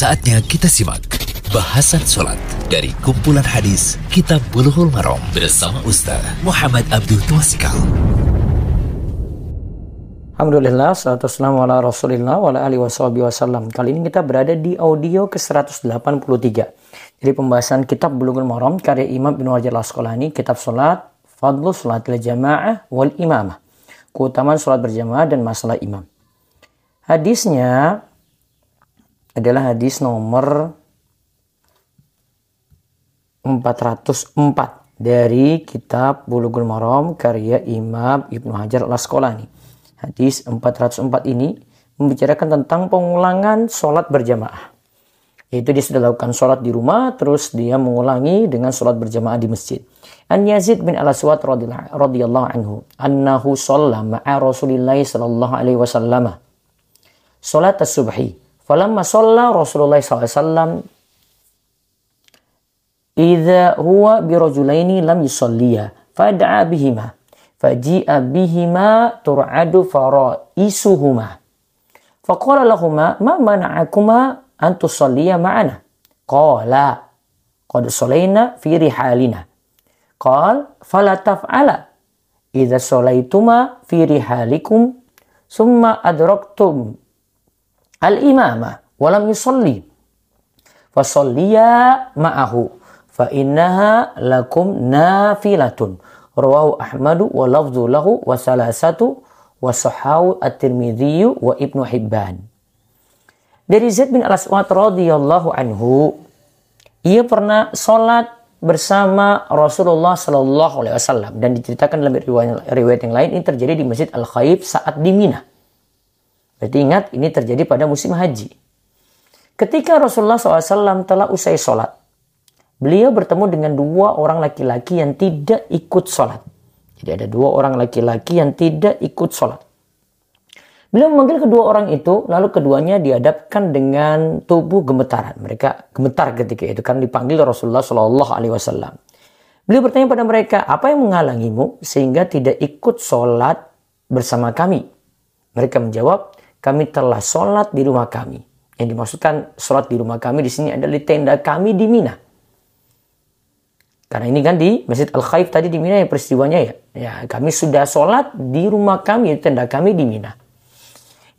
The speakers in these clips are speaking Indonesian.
Saatnya kita simak bahasan sholat dari kumpulan hadis Kitab Bulughul Maram bersama Ustaz Muhammad Abdul Twasikal. Alhamdulillah, salatu wassalamu ala rasulillah wa ala alihi wasallam. Kali ini kita berada di audio ke-183. Jadi pembahasan kitab Bulughul Maram karya Imam Ibn Hajar Al-Asqalani, kitab salat, fadlu salat jamaah wal imamah. Keutamaan salat berjamaah dan masalah imam. Hadisnya adalah hadis nomor 404 dari kitab Bulughul Maram karya Imam Ibnu Hajar Al-Asqalani. Hadis 404 ini membicarakan tentang pengulangan sholat berjamaah. Yaitu dia sudah lakukan sholat di rumah, terus dia mengulangi dengan sholat berjamaah di masjid. An Yazid bin Al-Aswad radhiyallahu anhu, annahu sholla ma'a Rasulillah sallallahu alaihi wasallam. Sholat as-subhi Falamma sholla Rasulullah SAW Idza huwa birajulaini lam yusalliya fada'a bihima faji'a bihima tur'adu faraisuhuma. Faqala lahuma ma mana'akuma an tusalliya ma'ana? Qala qad salayna fi rihalina qal fala taf'ala idza fi rihalikum summa adraktum al-imama walam yusalli. Fasalliya ma'ahu fa innaha lakum nafilatun. Rawahu ahmadu wa lafzu lahu wa salasatu wa sahahu at-tirmidhi wa ibnu hibban. Dari Zaid bin Al-Aswad radhiyallahu anhu ia pernah sholat bersama Rasulullah Shallallahu Alaihi Wasallam. Dan diceritakan dalam riwayat, riwayat yang lain ini terjadi di Masjid Al Khaib saat di Mina. Berarti ingat ini terjadi pada musim haji. Ketika Rasulullah SAW telah usai sholat, beliau bertemu dengan dua orang laki-laki yang tidak ikut sholat. Jadi ada dua orang laki-laki yang tidak ikut sholat. Beliau memanggil kedua orang itu, lalu keduanya dihadapkan dengan tubuh gemetaran. Mereka gemetar ketika itu karena dipanggil Rasulullah Shallallahu Alaihi Wasallam. Beliau bertanya pada mereka, apa yang menghalangimu sehingga tidak ikut sholat bersama kami? Mereka menjawab, kami telah sholat di rumah kami. Yang dimaksudkan sholat di rumah kami di sini adalah di tenda kami di Mina. Karena ini kan di Masjid Al-Khaif tadi di Mina ya peristiwanya ya. Ya, kami sudah sholat di rumah kami, di tenda kami di Mina.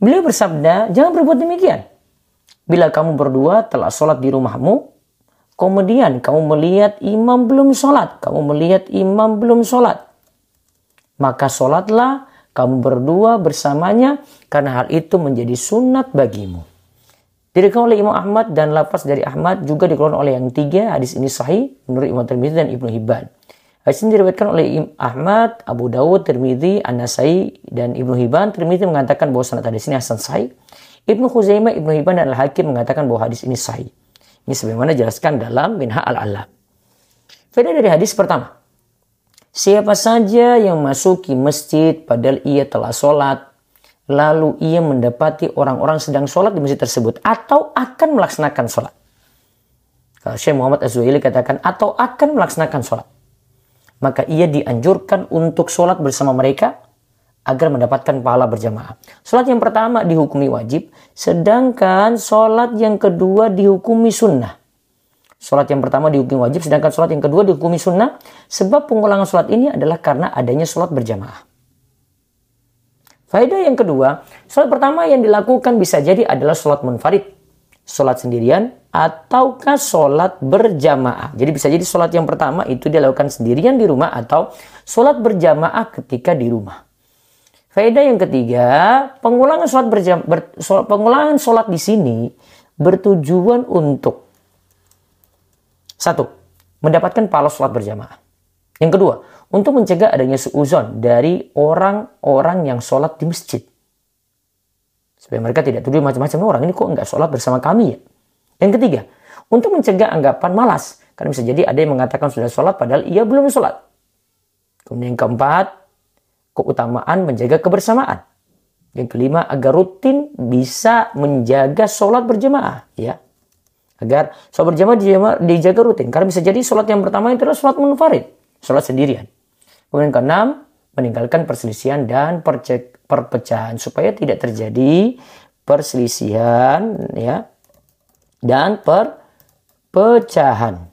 Beliau bersabda, jangan berbuat demikian. Bila kamu berdua telah sholat di rumahmu, kemudian kamu melihat imam belum sholat, kamu melihat imam belum sholat, maka sholatlah kamu berdua bersamanya karena hal itu menjadi sunat bagimu. Dirikan oleh Imam Ahmad dan lapas dari Ahmad juga dikeluarkan oleh yang tiga. Hadis ini sahih menurut Imam Tirmidzi dan Ibnu Hibban. Hadis ini diriwayatkan oleh Imam Ahmad, Abu Dawud, Tirmidzi, An-Nasai dan Ibnu Hibban. Tirmidzi mengatakan bahwa sanad hadis ini hasan sahih. Ibnu Khuzaimah, Ibnu Hibban dan Al-Hakim mengatakan bahwa hadis ini sahih. Ini sebagaimana jelaskan dalam Minha Al-Alam. Faedah dari hadis pertama. Siapa saja yang masuki masjid padahal ia telah sholat, lalu ia mendapati orang-orang sedang sholat di masjid tersebut atau akan melaksanakan sholat. Kalau Syekh Muhammad Azwaili katakan atau akan melaksanakan sholat. Maka ia dianjurkan untuk sholat bersama mereka agar mendapatkan pahala berjamaah. Sholat yang pertama dihukumi wajib, sedangkan sholat yang kedua dihukumi sunnah. Sholat yang pertama dihukumi wajib, sedangkan sholat yang kedua dihukumi sunnah. Sebab pengulangan sholat ini adalah karena adanya sholat berjamaah. Faedah yang kedua, sholat pertama yang dilakukan bisa jadi adalah sholat munfarid. Sholat sendirian ataukah sholat berjamaah. Jadi bisa jadi sholat yang pertama itu dilakukan sendirian di rumah atau sholat berjamaah ketika di rumah. Faedah yang ketiga, pengulangan sholat berjam, ber, sholat, pengulangan sholat di sini bertujuan untuk satu, mendapatkan pahala sholat berjamaah. Yang kedua, untuk mencegah adanya suuzon dari orang-orang yang sholat di masjid. Supaya mereka tidak tuduh macam-macam orang ini kok nggak sholat bersama kami ya. Yang ketiga, untuk mencegah anggapan malas. Karena bisa jadi ada yang mengatakan sudah sholat padahal ia belum sholat. Kemudian yang keempat, keutamaan menjaga kebersamaan. Yang kelima, agar rutin bisa menjaga sholat berjamaah. Ya, agar sholat berjamaah dijaga rutin karena bisa jadi sholat yang pertama itu adalah sholat munfarid sholat sendirian kemudian keenam meninggalkan perselisihan dan perpecahan supaya tidak terjadi perselisihan ya dan perpecahan.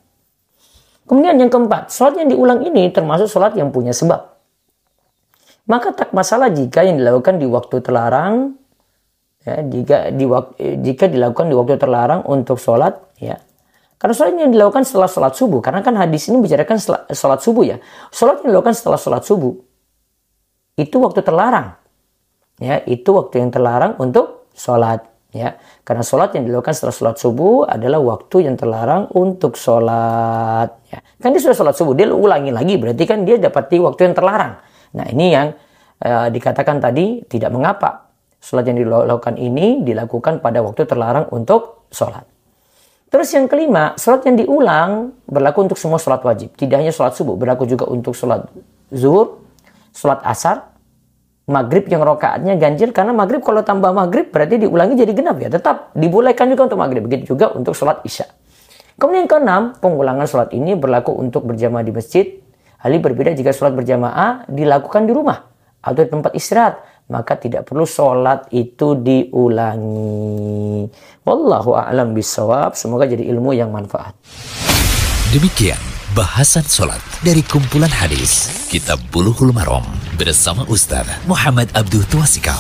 Kemudian yang keempat, sholat yang diulang ini termasuk sholat yang punya sebab. Maka tak masalah jika yang dilakukan di waktu terlarang, ya, jika, di, jika dilakukan di waktu terlarang untuk sholat, ya. Karena sholat yang dilakukan setelah sholat subuh, karena kan hadis ini bicarakan sholat subuh ya. Sholat yang dilakukan setelah sholat subuh, itu waktu terlarang. Ya, itu waktu yang terlarang untuk sholat ya karena sholat yang dilakukan setelah sholat subuh adalah waktu yang terlarang untuk sholat ya kan dia sudah sholat subuh dia ulangi lagi berarti kan dia dapati waktu yang terlarang nah ini yang uh, dikatakan tadi tidak mengapa sholat yang dilakukan ini dilakukan pada waktu terlarang untuk sholat. Terus yang kelima sholat yang diulang berlaku untuk semua sholat wajib. Tidak hanya sholat subuh berlaku juga untuk sholat zuhur sholat asar maghrib yang rokaatnya ganjil. Karena maghrib kalau tambah maghrib berarti diulangi jadi genap ya. Tetap dibolehkan juga untuk maghrib begitu juga untuk sholat isya. Kemudian yang keenam pengulangan sholat ini berlaku untuk berjamaah di masjid. Hal ini berbeda jika sholat berjamaah dilakukan di rumah atau di tempat istirahat maka tidak perlu sholat itu diulangi. Wallahu a'lam bisawab semoga jadi ilmu yang manfaat. Demikian bahasan sholat dari kumpulan hadis Kitab Buluhul Marom bersama Ustaz Muhammad Abdul Tuasikal.